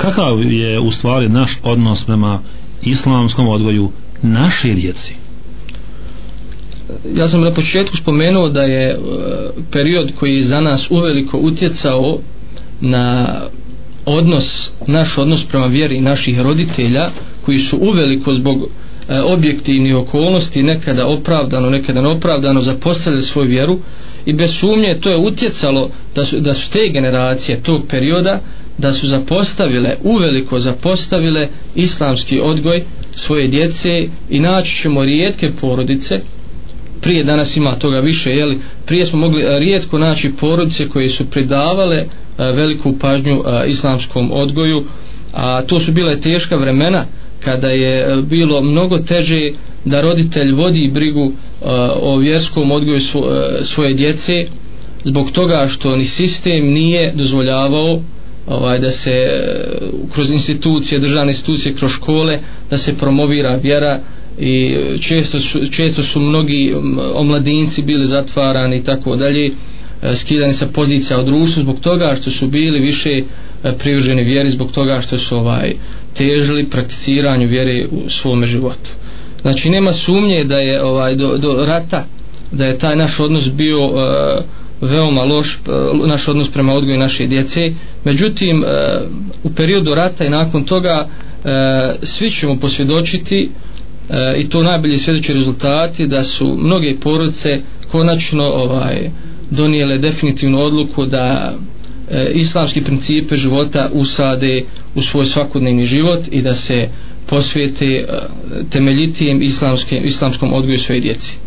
kakav je u stvari naš odnos prema islamskom odgoju naše djeci? Ja sam na početku spomenuo da je e, period koji za nas uveliko utjecao na odnos, naš odnos prema vjeri naših roditelja koji su uveliko zbog e, objektivnih okolnosti nekada opravdano, nekada neopravdano zapostavili svoju vjeru i bez sumnje to je utjecalo da su, da su te generacije tog perioda da su zapostavile, uveliko zapostavile islamski odgoj svoje djece i naći ćemo rijetke porodice. Prije danas ima toga više jeli, prije smo mogli eh, rijetko naći porodice koje su pridavale eh, veliku pažnju eh, islamskom odgoju a to su bile teška vremena kada je bilo mnogo teže da roditelj vodi brigu o vjerskom odgoju svoje djece zbog toga što ni sistem nije dozvoljavao ovaj da se eh, kroz institucije, državne institucije, kroz škole da se promovira vjera i često su, često su mnogi mm, omladinci bili zatvarani i tako dalje eh, skidani sa pozicija u društvu zbog toga što su bili više eh, privrženi vjeri zbog toga što su ovaj težili prakticiranju vjere u svom životu. Znači nema sumnje da je ovaj do, do rata da je taj naš odnos bio uh, veoma loš e, naš odnos prema odgoju naše djece međutim e, u periodu rata i nakon toga e, svi ćemo posvjedočiti i to najbolji svjedoči rezultati da su mnoge porodice konačno ovaj donijele definitivnu odluku da islamski principe života usade u svoj svakodnevni život i da se posvijete temeljitijem islamskom, islamskom odgoju svoje djeci.